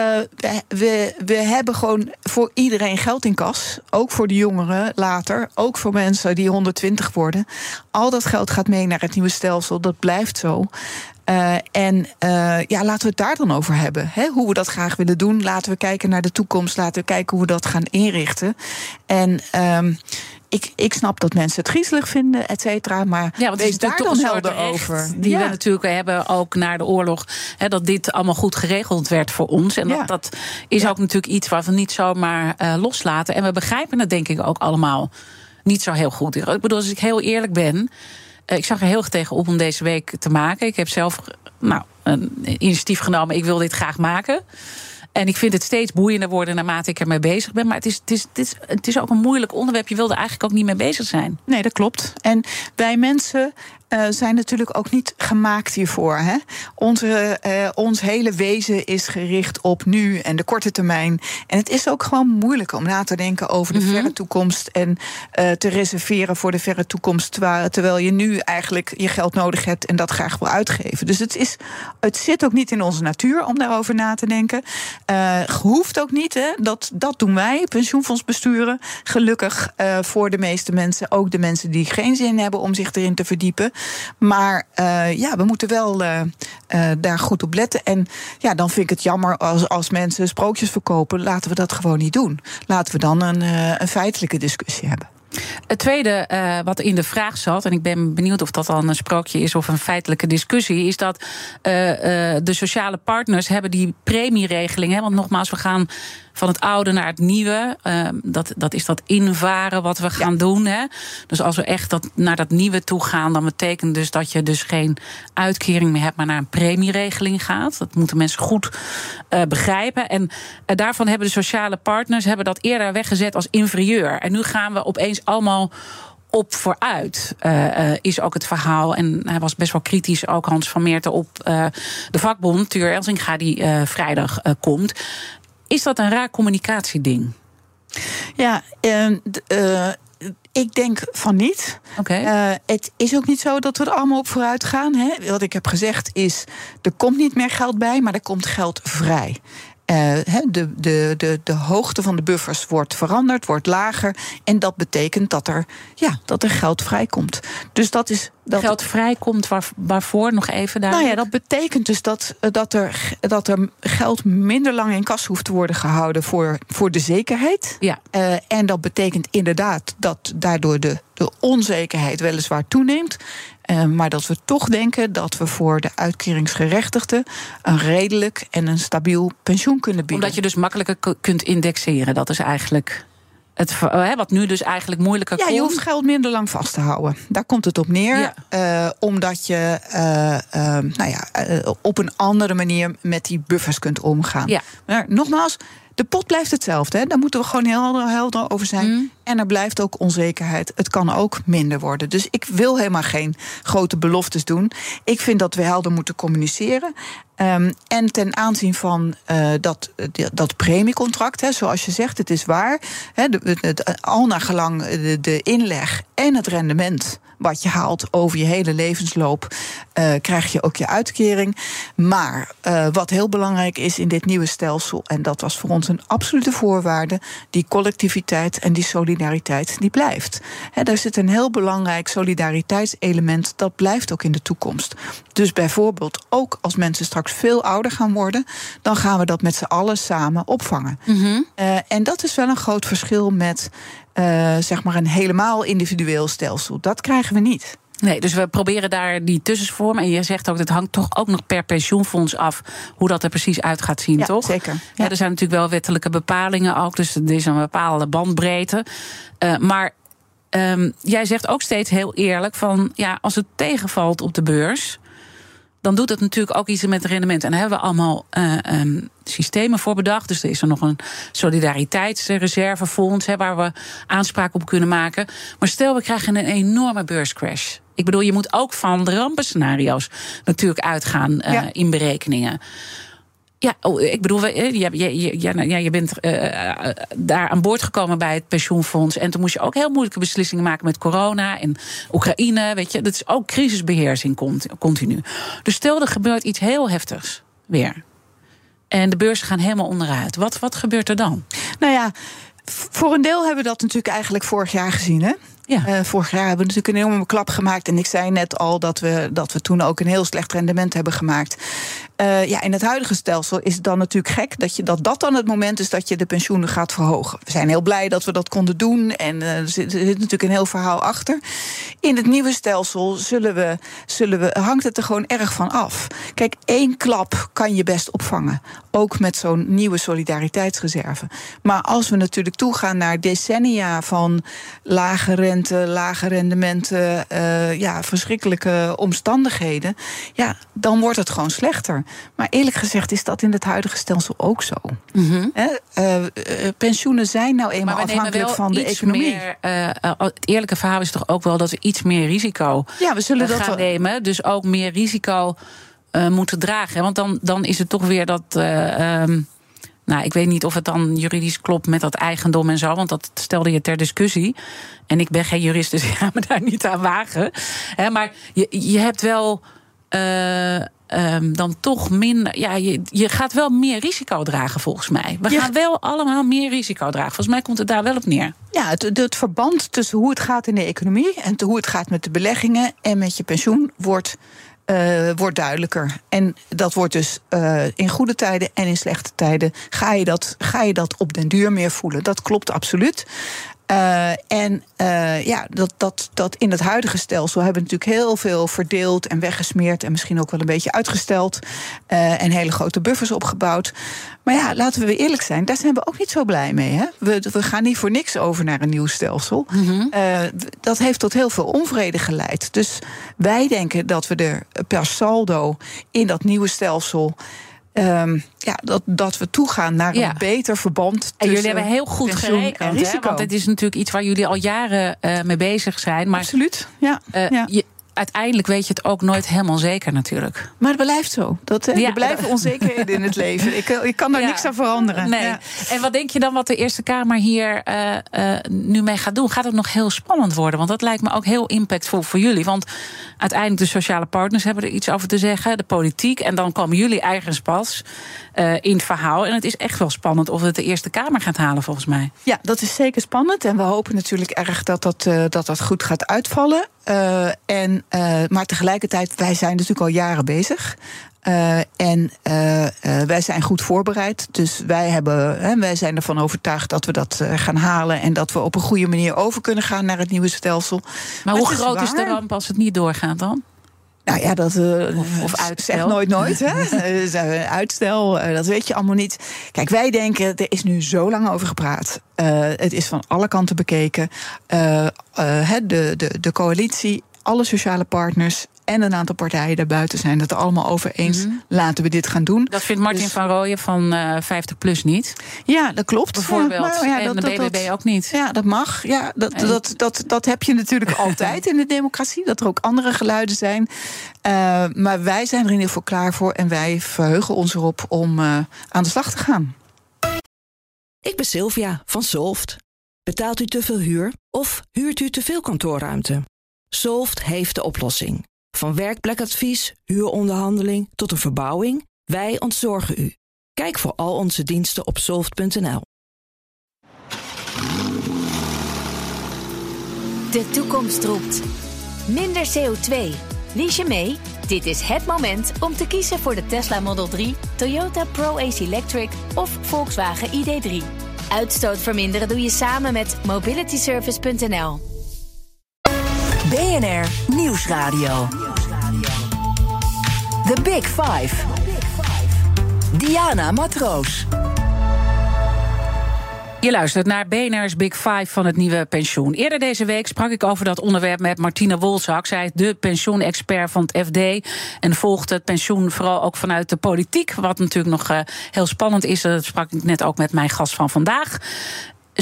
we, we hebben gewoon voor iedereen geld in kas. Ook voor de jongeren later. Ook voor mensen die 120 worden. Al dat geld gaat mee naar het nieuwe stelsel. Dat blijft zo. Uh, en uh, ja, laten we het daar dan over hebben. Hè? Hoe we dat graag willen doen. Laten we kijken naar de toekomst. Laten we kijken hoe we dat gaan inrichten. En um, ik, ik snap dat mensen het griezelig vinden, et cetera. Maar ja, wees daar dan helder over. Die ja. we natuurlijk hebben ook na de oorlog. Hè, dat dit allemaal goed geregeld werd voor ons. En dat, ja. dat is ook natuurlijk iets wat we niet zomaar uh, loslaten. En we begrijpen het denk ik ook allemaal niet zo heel goed. Ik bedoel, als ik heel eerlijk ben. Ik zag er heel erg tegen op om deze week te maken. Ik heb zelf nou, een initiatief genomen. Ik wil dit graag maken. En ik vind het steeds boeiender worden naarmate ik ermee bezig ben. Maar het is, het is, het is, het is ook een moeilijk onderwerp. Je wilde eigenlijk ook niet mee bezig zijn. Nee, dat klopt. En wij mensen uh, zijn natuurlijk ook niet gemaakt hiervoor. Hè? Onze, uh, ons hele wezen is gericht op nu en de korte termijn. En het is ook gewoon moeilijk om na te denken over de mm -hmm. verre toekomst en uh, te reserveren voor de verre toekomst. Terwijl je nu eigenlijk je geld nodig hebt en dat graag wil uitgeven. Dus het, is, het zit ook niet in onze natuur om daarover na te denken. hoeft ook niet. Hè? Dat, dat doen wij, pensioenfondsbesturen. Gelukkig voor de meeste mensen, ook de mensen die geen zin hebben om zich erin te verdiepen. Maar uh, ja, we moeten wel uh, uh, daar goed op letten. En ja, dan vind ik het jammer als, als mensen sprookjes verkopen. Laten we dat gewoon niet doen. Laten we dan een, een feitelijke discussie hebben. Het tweede wat in de vraag zat, en ik ben benieuwd of dat dan een sprookje is of een feitelijke discussie, is dat de sociale partners hebben die premieregeling. Hè, want nogmaals, we gaan van het oude naar het nieuwe. Uh, dat, dat is dat invaren wat we gaan ja. doen. Hè? Dus als we echt dat, naar dat nieuwe toe gaan, dan betekent dus dat je dus geen uitkering meer hebt, maar naar een premieregeling gaat. Dat moeten mensen goed uh, begrijpen. En uh, daarvan hebben de sociale partners hebben dat eerder weggezet als inferieur. En nu gaan we opeens allemaal op vooruit, uh, uh, is ook het verhaal. En hij was best wel kritisch, ook Hans van Meerten, op uh, de vakbond, Tuur Elsinga, die vrijdag komt. Is dat een raar communicatieding? Ja, uh, ik denk van niet. Okay. Uh, het is ook niet zo dat we er allemaal op vooruit gaan. Hè. Wat ik heb gezegd is, er komt niet meer geld bij, maar er komt geld vrij. Uh, de, de, de, de hoogte van de buffers wordt veranderd, wordt lager. En dat betekent dat er, ja, dat er geld vrijkomt. Dus dat is. Dat geld vrijkomt waar, waarvoor nog even daar? Nou ja, dat betekent dus dat, dat, er, dat er geld minder lang in kas hoeft te worden gehouden voor, voor de zekerheid. Ja. Uh, en dat betekent inderdaad dat daardoor de, de onzekerheid weliswaar toeneemt. Uh, maar dat we toch denken dat we voor de uitkeringsgerechtigden een redelijk en een stabiel pensioen kunnen bieden. Omdat je dus makkelijker kunt indexeren. Dat is eigenlijk het, wat nu dus eigenlijk moeilijker ja, komt. je hoeft geld minder lang vast te houden. Daar komt het op neer. Ja. Uh, omdat je uh, uh, nou ja, op een andere manier met die buffers kunt omgaan. Ja. Maar nogmaals, de pot blijft hetzelfde. Hè? Daar moeten we gewoon heel helder over zijn. Mm. En er blijft ook onzekerheid. Het kan ook minder worden. Dus ik wil helemaal geen grote beloftes doen. Ik vind dat we helder moeten communiceren. Um, en ten aanzien van uh, dat, dat premiecontract, hè, zoals je zegt, het is waar. Hè, de, de, al naar gelang de, de inleg en het rendement wat je haalt over je hele levensloop, uh, krijg je ook je uitkering. Maar uh, wat heel belangrijk is in dit nieuwe stelsel, en dat was voor ons een absolute voorwaarde, die collectiviteit en die solidariteit, die blijft. He, daar zit een heel belangrijk solidariteitselement, dat blijft ook in de toekomst. Dus bijvoorbeeld ook als mensen straks veel ouder gaan worden, dan gaan we dat met z'n allen samen opvangen. Mm -hmm. uh, en dat is wel een groot verschil met uh, zeg maar een helemaal individueel stelsel. Dat krijgen we niet. Nee, dus we proberen daar die tussenvorm. En je zegt ook, dat hangt toch ook nog per pensioenfonds af hoe dat er precies uit gaat zien, ja, toch? Zeker. Ja. ja. er zijn natuurlijk wel wettelijke bepalingen ook, dus er is een bepaalde bandbreedte. Uh, maar um, jij zegt ook steeds heel eerlijk van ja, als het tegenvalt op de beurs dan doet het natuurlijk ook iets met het rendement. En daar hebben we allemaal uh, um, systemen voor bedacht. Dus er is er nog een solidariteitsreservefonds hè, waar we aanspraak op kunnen maken. Maar stel, we krijgen een enorme beurscrash. Ik bedoel, je moet ook van de rampenscenario's natuurlijk uitgaan uh, ja. in berekeningen. Ja, oh, ik bedoel, je, je, je, ja, je bent uh, daar aan boord gekomen bij het pensioenfonds. En toen moest je ook heel moeilijke beslissingen maken met corona en Oekraïne. Weet je, dat is ook crisisbeheersing continu. Dus stel er gebeurt iets heel heftigs weer. En de beurzen gaan helemaal onderuit. Wat, wat gebeurt er dan? Nou ja, voor een deel hebben we dat natuurlijk eigenlijk vorig jaar gezien, hè? Ja. Uh, vorig jaar hebben we natuurlijk een enorme klap gemaakt. En ik zei net al dat we, dat we toen ook een heel slecht rendement hebben gemaakt. Uh, ja, in het huidige stelsel is het dan natuurlijk gek dat, je, dat dat dan het moment is dat je de pensioenen gaat verhogen. We zijn heel blij dat we dat konden doen. En uh, er, zit, natuurlijk een heel verhaal achter. In het nieuwe stelsel zullen we, zullen we, hangt het er gewoon erg van af. Kijk, één klap kan je best opvangen. Ook met zo'n nieuwe solidariteitsreserve. Maar als we natuurlijk toegaan naar decennia van lage rente, lage rendementen, uh, ja, verschrikkelijke omstandigheden. Ja, dan wordt het gewoon slechter. Maar eerlijk gezegd is dat in het huidige stelsel ook zo. Mm -hmm. uh, uh, pensioenen zijn nou eenmaal afhankelijk van de economie. Meer, uh, het eerlijke verhaal is toch ook wel dat we iets meer risico ja, we zullen gaan dat nemen. Dus ook meer risico moeten dragen. Want dan, dan is het toch weer dat. Um, nou, ik weet niet of het dan juridisch klopt met dat eigendom en zo, want dat stelde je ter discussie. En ik ben geen jurist, dus ik ga me daar niet aan wagen. He, maar je, je hebt wel eh, ehm, dan toch minder. Ja, je, je gaat wel meer risico dragen, volgens mij. We Ja. gaan wel allemaal meer risico dragen. Volgens mij komt het daar wel op neer. Ja, het, het verband tussen hoe het gaat in de economie en hoe het gaat met de beleggingen en met je pensioen wordt, eh, wordt duidelijker. En dat wordt dus eh, in goede tijden en in slechte tijden ga je, dat, ga je dat op den duur meer voelen. Dat klopt absoluut. Eh, en eh, ja, dat, dat, dat in het huidige stelsel hebben we natuurlijk heel veel verdeeld en weggesmeerd. En misschien ook wel een beetje uitgesteld. eh, en hele grote buffers opgebouwd. Maar ja, laten we weer eerlijk zijn, daar zijn we ook niet zo blij mee. Hè? We, we gaan niet voor niks over naar een nieuw stelsel. Eh, dat heeft tot heel veel onvrede geleid. Dus wij denken dat we er per saldo in dat nieuwe stelsel. Ehm, ja, dat, dat we toegaan naar Ja. een beter verband. En jullie hebben heel goed gerekend. Hè? Want het is natuurlijk iets waar jullie al jaren eh, mee bezig zijn. Maar Absoluut, ja. eh, ja. je, uiteindelijk weet je het ook nooit helemaal zeker, natuurlijk. Maar het blijft zo. Dat, eh, Ja, er blijven onzekerheden in het leven. Ik, ik kan daar Ja. niks aan veranderen. Nee. Ja. En wat denk je dan wat de Eerste Kamer hier eh, eh, nu mee gaat doen? Gaat het nog heel spannend worden? Want dat lijkt me ook heel impactvol voor jullie. Want uiteindelijk de sociale partners hebben er iets over te zeggen. De politiek. En dan komen jullie eigens pas eh, in het verhaal. En het is echt wel spannend of het de Eerste Kamer gaat halen, volgens mij. Ja, dat is zeker spannend. En we hopen natuurlijk erg dat dat, eh, dat, dat goed gaat uitvallen. Eh, en, eh, maar tegelijkertijd, wij zijn natuurlijk al jaren bezig. Eh, en wij zijn goed voorbereid. Dus wij, hebben, hè, wij zijn ervan overtuigd dat we dat gaan halen. En dat we op een goede manier over kunnen gaan naar het nieuwe stelsel. Maar hoe is groot is de ramp als het niet doorgaat dan? Nou ja, dat eh, Of- of zeg uitstel. nooit nooit. Hè? Eh, uitstel, eh, dat weet je allemaal niet. Kijk, wij denken, er is nu zo lang over gepraat. Het is van alle kanten bekeken. De, de, de coalitie, alle sociale partners en een aantal partijen daarbuiten zijn het er allemaal over eens. Laten we dit gaan doen. Dat vindt Martin Dus- van Rooyen van eh 50 plus niet. Ja, dat klopt. Bijvoorbeeld. Ja, en dat- de dat- BBB dat- ook niet. Ja, dat mag. Ja, dat, En- dat, dat, dat heb je natuurlijk altijd in de democratie. Dat er ook andere geluiden zijn. Eh, maar wij zijn er in ieder geval klaar voor. En wij verheugen ons erop om eh, aan de slag te gaan. Ik ben Sylvia van Solft. Betaalt u te veel huur of huurt u te veel kantoorruimte? Solft heeft de oplossing. Van werkplekadvies, huuronderhandeling tot een verbouwing, wij ontzorgen u. Kijk voor al onze diensten op soft.nl. De toekomst roept. Minder CO2. Lies je mee? Dit is het moment om te kiezen voor de Tesla Model 3, Toyota Pro-Ace Electric of Volkswagen ID3. Uitstoot verminderen doe je samen met mobilityservice.nl. BNR Nieuwsradio. The Big Five. Diana Matroos. Je luistert naar BNR's Big Five van het nieuwe pensioen. Eerder deze week sprak ik over dat onderwerp met Martine Wolzak. Zij is de pensioenexpert van het FD. En volgt het pensioen vooral ook vanuit de politiek. Wat natuurlijk nog eh, heel spannend is. Dat sprak ik net ook met mijn gast van vandaag.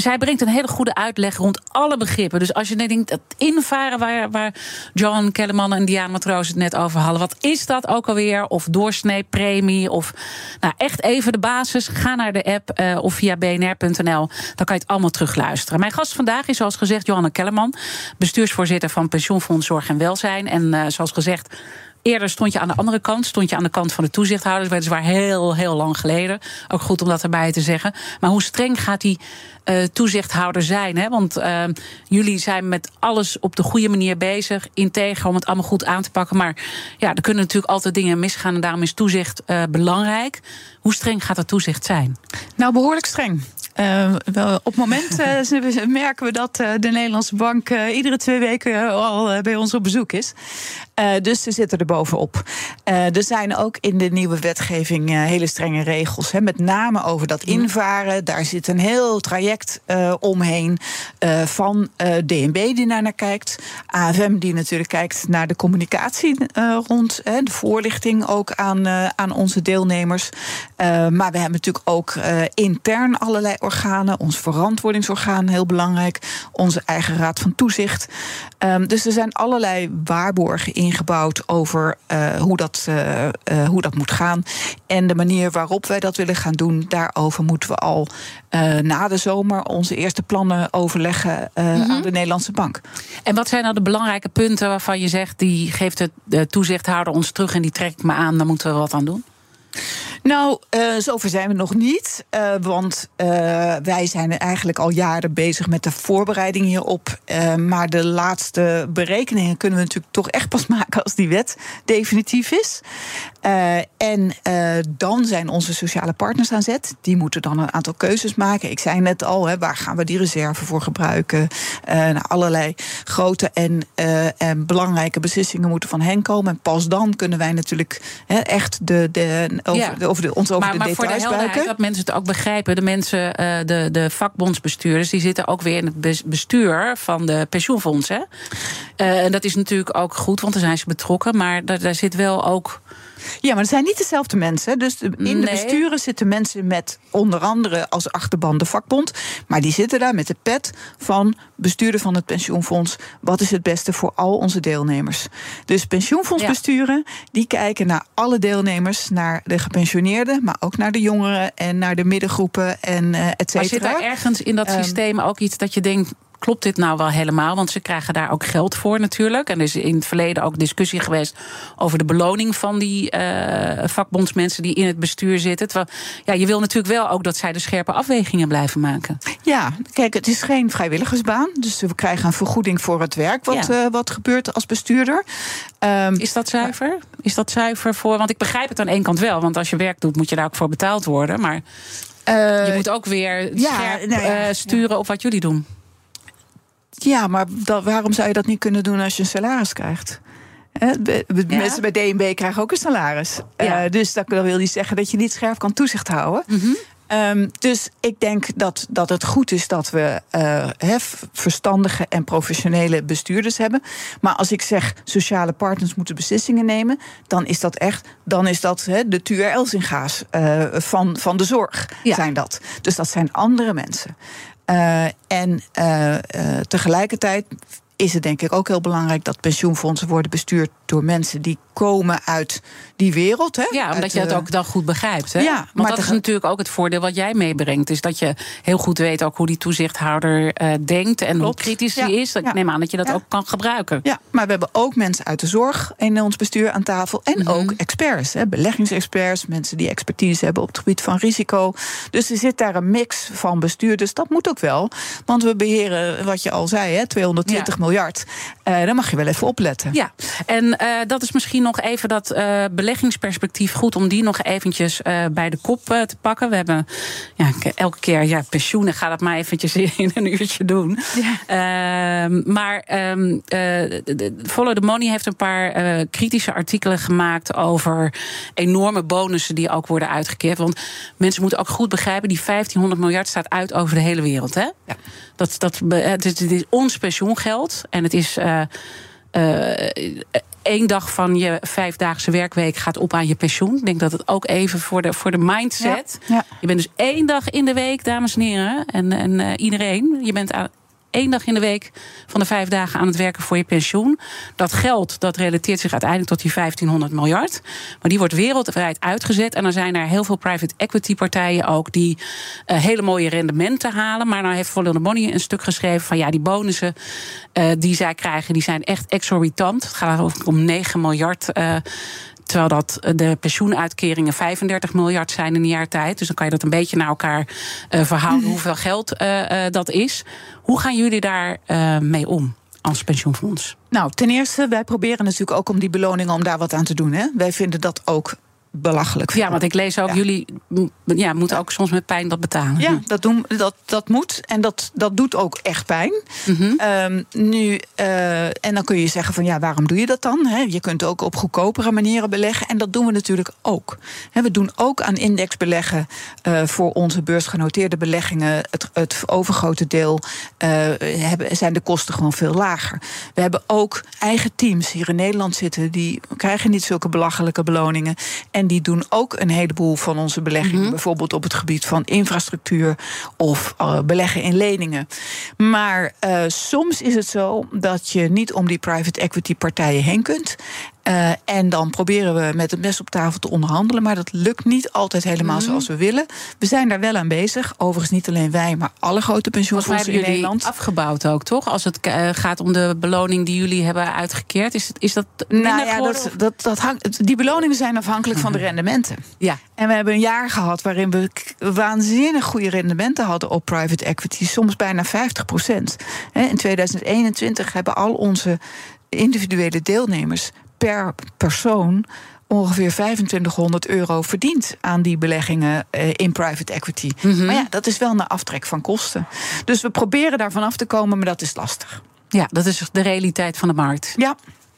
Zij brengt een hele goede uitleg rond alle begrippen. Dus als je net denkt, dat invaren waar, waar John Kellerman en Diana Matroos het net over hadden. Wat is dat ook alweer? Of doorsnee premie? Of nou, echt even de basis. Ga naar de app eh, of via bnr.nl. Dan kan je het allemaal terugluisteren. Mijn gast vandaag is zoals gezegd Johanna Kellerman. Bestuursvoorzitter van Pensioenfonds Zorg en Welzijn. En eh, zoals gezegd... Eerder stond je aan de andere kant, stond je aan de kant van de toezichthouders, weliswaar heel, heel lang geleden. Ook goed om dat erbij te zeggen. Maar hoe streng gaat die eh, toezichthouder zijn? Hè? Want eh, jullie zijn met alles op de goede manier bezig, integer om het allemaal goed aan te pakken. Maar ja, er kunnen natuurlijk altijd dingen misgaan en daarom is toezicht eh, belangrijk. Hoe streng gaat dat toezicht zijn? Nou, behoorlijk streng. Eh, wel, op het moment eh, merken we dat eh, de Nederlandse bank iedere twee weken al bij ons op bezoek is. Dus ze zitten er bovenop. Er zijn ook in de nieuwe wetgeving hele strenge regels. Hè, met name over dat invaren. Daar zit een heel traject omheen. van DNB die naar naar kijkt. AFM die natuurlijk kijkt naar de communicatie rond. Hè, de voorlichting ook aan, aan onze deelnemers. Eh, maar we hebben natuurlijk ook eh, intern allerlei organen. Ons verantwoordingsorgaan, heel belangrijk. Onze eigen raad van toezicht. Ehm, dus er zijn allerlei waarborgen ingebouwd over uh, hoe, dat, hoe dat moet gaan. En de manier waarop wij dat willen gaan doen, daarover moeten we al na de zomer onze eerste plannen overleggen mm -hmm. aan de Nederlandse Bank. En wat zijn nou de belangrijke punten waarvan je zegt, die geeft het de toezichthouder ons terug en die trekt me aan, daar moeten we wat aan doen? Nou, uh, zover zijn we nog niet. Uh, want uh, wij zijn eigenlijk al jaren bezig met de voorbereiding hierop. maar de laatste berekeningen kunnen we natuurlijk toch echt pas maken als die wet definitief is. en dan zijn onze sociale partners aan zet. Die moeten dan een aantal keuzes maken. Ik zei net al, hè, waar gaan we die reserve voor gebruiken? Nou, allerlei grote en, en, belangrijke beslissingen moeten van hen komen. En pas dan kunnen wij natuurlijk echt de, de, over, ja. de, over de, ons over maar, de maar details voor de helderheid, dat mensen het ook begrijpen. De mensen, uh, de, de vakbondsbestuurders, die zitten ook weer in het bestuur van de pensioenfondsen. Uh, en dat is natuurlijk ook goed, want daar zijn ze betrokken. Maar daar, daar zit wel ook. Ja, maar het zijn niet dezelfde mensen. Dus in nee. de besturen zitten mensen met onder andere als achterban de vakbond. Maar die zitten daar met de pet van bestuurder van het pensioenfonds. Wat is het beste voor al onze deelnemers? Dus pensioenfondsbesturen ja. die kijken naar alle deelnemers, naar de gepensioneerden, maar ook naar de jongeren en naar de middengroepen en uh, et cetera. Maar zit daar ergens in dat systeem um, ook iets dat je denkt klopt dit nou wel helemaal? Want ze krijgen daar ook geld voor natuurlijk. En er is in het verleden ook discussie geweest over de beloning van die uh, vakbondsmensen die in het bestuur zitten. Terwijl, ja, je wil natuurlijk wel ook dat zij de scherpe afwegingen blijven maken. Ja, kijk, het is geen vrijwilligersbaan. Dus we krijgen een vergoeding voor het werk wat, ja. uh, wat gebeurt als bestuurder. Um, is dat zuiver? Is dat zuiver voor? Want ik begrijp het aan één kant wel. Want als je werk doet, moet je daar ook voor betaald worden. Maar uh, je moet ook weer ja, scherp nou ja, sturen op wat jullie doen. Ja, maar dat, waarom zou je dat niet kunnen doen als je een salaris krijgt? He, ja. Mensen bij DNB krijgen ook een salaris. Ja. Uh, dus dat wil niet zeggen dat je niet scherp kan toezicht houden. Mm -hmm. um, dus ik denk dat, dat het goed is dat we uh, hef, verstandige en professionele bestuurders hebben. Maar als ik zeg sociale partners moeten beslissingen nemen, dan is dat echt dan is dat he, de Tuur Elzinga's uh, van, van de zorg. Ja. Zijn dat. Dus dat zijn andere mensen. Uh, en uh, uh, tegelijkertijd is het denk ik ook heel belangrijk dat pensioenfondsen worden bestuurd door mensen die komen uit die wereld. Hè? Ja, omdat uit, je het ook dan goed begrijpt. Hè? Ja, Want maar dat is natuurlijk ook het voordeel wat jij meebrengt. Is dat je heel goed weet ook hoe die toezichthouder uh, denkt en Klopt. hoe kritisch ja. die is. Ik ja. neem aan dat je dat ja. ook kan gebruiken. Ja, maar we hebben ook mensen uit de zorg in ons bestuur aan tafel. En mm -hmm. ook experts, hè, beleggingsexperts, mensen die expertise hebben op het gebied van risico. Dus er zit daar een mix van bestuurders. Dat moet ook wel. Want we beheren, wat je al zei, hè, 220 miljard. Uh, daar mag je wel even opletten. Ja, en uh, dat is misschien nog even dat uh, beleggingsperspectief goed om die nog eventjes uh, bij de kop te pakken. We hebben ja, elke keer ja, pensioenen, ga dat maar eventjes in een uurtje doen. Ja. maar um, Follow the Money heeft een paar kritische artikelen gemaakt over enorme bonussen die ook worden uitgekeerd. Want mensen moeten ook goed begrijpen, die 1500 miljard staat uit over de hele wereld. Hè? Ja. Dat, dat, het, is, het is ons pensioengeld en het is. Uh, één dag van je vijfdaagse werkweek gaat op aan je pensioen. Ik denk dat het ook even voor de, voor de mindset. Ja, ja. Je bent dus één dag in de week, dames en heren. En, en uh, iedereen. Je bent aan, één dag in de week van de vijf dagen aan het werken voor je pensioen. Dat geld dat relateert zich uiteindelijk tot die 1500 miljard. Maar die wordt wereldwijd uitgezet. En dan zijn er heel veel private equity partijen ook die uh, hele mooie rendementen halen. Maar nou heeft the Money een stuk geschreven van ja, die bonussen uh, die zij krijgen, die zijn echt exorbitant. Het gaat om 9 miljard. Uh, Terwijl dat de pensioenuitkeringen 35 miljard zijn in een jaar tijd. Dus dan kan je dat een beetje naar elkaar uh, verhouden mm. hoeveel geld uh, uh, dat is. Hoe gaan jullie daar mee om? Als pensioenfonds? Nou, ten eerste, wij proberen natuurlijk ook om die beloningen om daar wat aan te doen. Hè? Wij vinden dat ook belachelijk. Ja, want ik lees ook, ja. jullie ja, moeten ook soms met pijn dat betalen. Ja, dat, doen, dat, dat moet. En dat, dat doet ook echt pijn. Mm -hmm. um, nu, uh, en dan kun je zeggen van ja, waarom doe je dat dan? He, je kunt ook op goedkopere manieren beleggen. En dat doen we natuurlijk ook. He, we doen ook aan indexbeleggen uh, voor onze beursgenoteerde beleggingen. Het, het overgrote deel uh, hebben, zijn de kosten gewoon veel lager. We hebben ook eigen teams hier in Nederland zitten. Die krijgen niet zulke belachelijke beloningen. En die doen ook een heleboel van onze beleggingen. Mm -hmm. Bijvoorbeeld op het gebied van infrastructuur of uh, beleggen in leningen. Maar uh, soms is het zo dat je niet om die private equity partijen heen kunt. Uh, en dan proberen we met het mes op tafel te onderhandelen. Maar dat lukt niet altijd helemaal Mhm. zoals we willen. We zijn daar wel aan bezig. Overigens niet alleen wij, maar alle grote pensioenfondsen in jullie Nederland. afgebouwd ook, toch? Als het eh, gaat om de beloning die jullie hebben uitgekeerd. Is, het, is dat Nou ja, geworden, dat, dat, dat hangt, die beloningen zijn afhankelijk van de rendementen. Ja. En we hebben een jaar gehad waarin we waanzinnig goede rendementen hadden op private equity, soms bijna 50 procent. In 2021 hebben al onze individuele deelnemers per persoon ongeveer 2500 euro verdiend aan die beleggingen eh, in private equity. Mhm. Maar ja, dat is wel naar aftrek van kosten. Dus we proberen daarvan af te komen, maar dat is lastig. Ja, dat is de realiteit van de markt. Ja.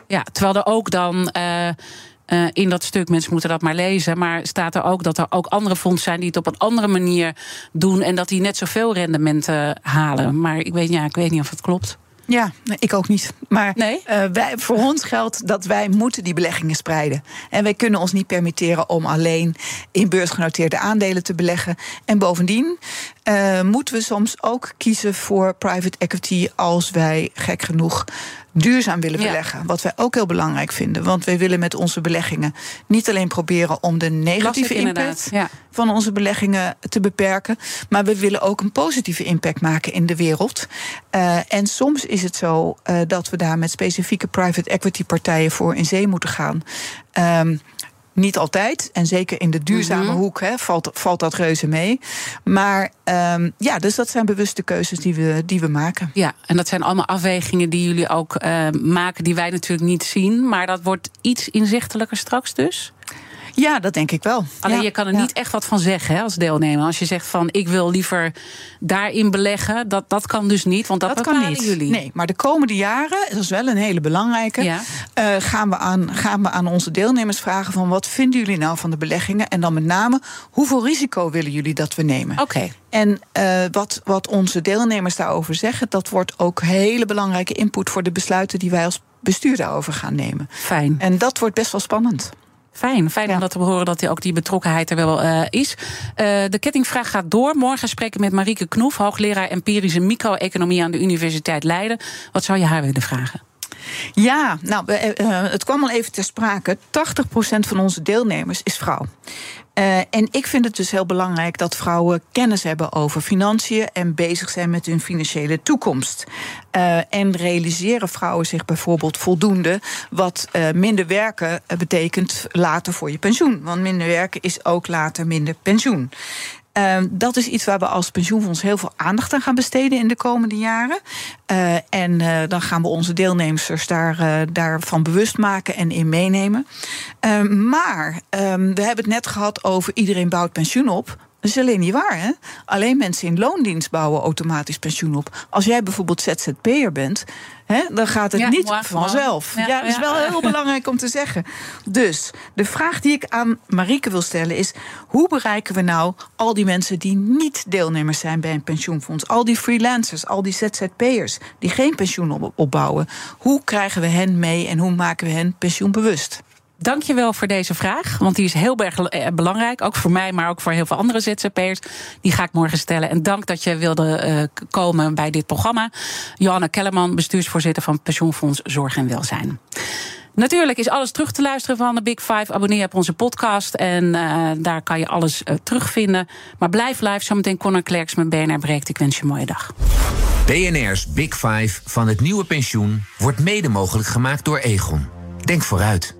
Ja, terwijl er ook dan eh, eh, in dat stuk, mensen moeten dat maar lezen, maar staat er ook dat er ook andere fondsen zijn die het op een andere manier doen en dat die net zoveel rendementen halen. Maar ik weet, ja, ik weet niet of het klopt. Ja, ik ook niet. Maar Nee? eh, wij, voor ons geldt dat wij moeten die beleggingen spreiden. En wij kunnen ons niet permitteren om alleen in beursgenoteerde aandelen te beleggen. En bovendien eh, moeten we soms ook kiezen voor private equity als wij gek genoeg duurzaam willen Ja. beleggen. Wat wij ook heel belangrijk vinden. Want wij willen met onze beleggingen niet alleen proberen om de negatieve Lastig, impact ja. van onze beleggingen te beperken. Maar we willen ook een positieve impact maken in de wereld. Eh, en soms is het zo eh, dat we daar met specifieke private equity partijen voor in zee moeten gaan. Ehm, niet altijd. En zeker in de duurzame Mhm. hoek hè, valt, valt dat reuze mee. Maar ehm, ja, dus dat zijn bewuste keuzes die we, die we maken. Ja, en dat zijn allemaal afwegingen die jullie ook eh, maken, die wij natuurlijk niet zien. Maar dat wordt iets inzichtelijker straks dus. Ja, dat denk ik wel. Alleen Ja, je kan er niet echt wat van zeggen hè, als deelnemer. Als je zegt van ik wil liever daarin beleggen, dat, dat kan dus niet, want dat, Dat kan niet. jullie. Nee, maar de komende jaren, dat is wel een hele belangrijke, Ja. eh, gaan, we aan, gaan we aan onze deelnemers vragen van wat vinden jullie nou van de beleggingen? En dan met name, hoeveel risico willen jullie dat we nemen? Oké. En eh, wat, wat onze deelnemers daarover zeggen, dat wordt ook hele belangrijke input voor de besluiten die wij als bestuur daarover gaan nemen. Fijn. En dat wordt best wel spannend. Fijn, fijn om dat te horen dat die, ook die betrokkenheid er wel eh, is. Eh, de kettingvraag gaat door. Morgen spreken we met Marieke Knoef, hoogleraar empirische micro-economie aan de Universiteit Leiden. Wat zou je haar willen vragen? Ja, nou, eh, het kwam al even ter sprake. 80% van onze deelnemers is vrouw. Eh, en ik vind het dus heel belangrijk dat vrouwen kennis hebben over financiën en bezig zijn met hun financiële toekomst. Eh, en realiseren vrouwen zich bijvoorbeeld voldoende wat eh, minder werken betekent later voor je pensioen. Want minder werken is ook later minder pensioen. Uh, dat is iets waar we als pensioenfonds heel veel aandacht aan gaan besteden in de komende jaren. Uh, en uh, dan gaan we onze deelnemers daar, daarvan bewust maken en in meenemen. maar um, we hebben het net gehad over iedereen bouwt pensioen op. Dat is alleen niet waar, hè? Alleen mensen in loondienst bouwen automatisch pensioen op. Als jij bijvoorbeeld ZZP'er bent, hè, dan gaat het Ja, niet vanzelf. Ja, Ja, dat is wel heel belangrijk om te zeggen. Dus de vraag die ik aan Marieke wil stellen is: hoe bereiken we nou al die mensen die niet deelnemers zijn bij een pensioenfonds? Al die freelancers, al die ZZP'ers die geen pensioen op- opbouwen. Hoe krijgen we hen mee en hoe maken we hen pensioenbewust? Dankjewel voor deze vraag, want die is heel erg eh, belangrijk. Ook voor mij, maar ook voor heel veel andere ZZP'ers. Die ga ik morgen stellen. En dank dat je wilde eh, komen bij dit programma. Johanna Kellerman, bestuursvoorzitter van Pensioenfonds Zorg en Welzijn. Natuurlijk is alles terug te luisteren van de Big Five. Abonneer op onze podcast en eh, daar kan je alles terugvinden. Maar blijf live, zometeen Conor Klerks met BNR Breekt. Ik wens je een mooie dag. BNR's Big Five van het nieuwe pensioen wordt mede mogelijk gemaakt door Egon. Denk vooruit.